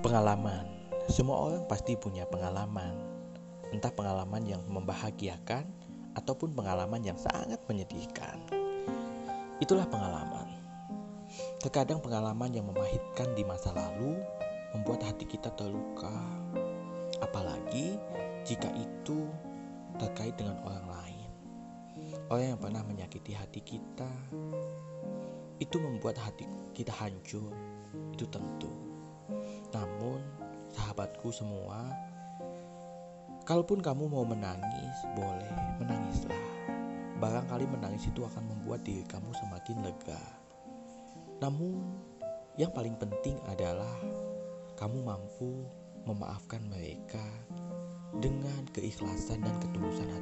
Pengalaman. Semua orang pasti punya pengalaman. Entah pengalaman yang membahagiakan ataupun pengalaman yang sangat menyedihkan. Itulah pengalaman. Terkadang pengalaman yang memahitkan di masa lalu membuat hati kita terluka. Apalagi jika itu terkait dengan orang lain. Orang yang pernah menyakiti hati kita itu membuat hati kita hancur. Itu tentu. Sahabatku semua, kalaupun kamu mau menangis, boleh menangislah. Barangkali menangis itu akan membuat diri kamu semakin lega. Namun, yang paling penting adalah kamu mampu memaafkan mereka dengan keikhlasan dan ketulusan hati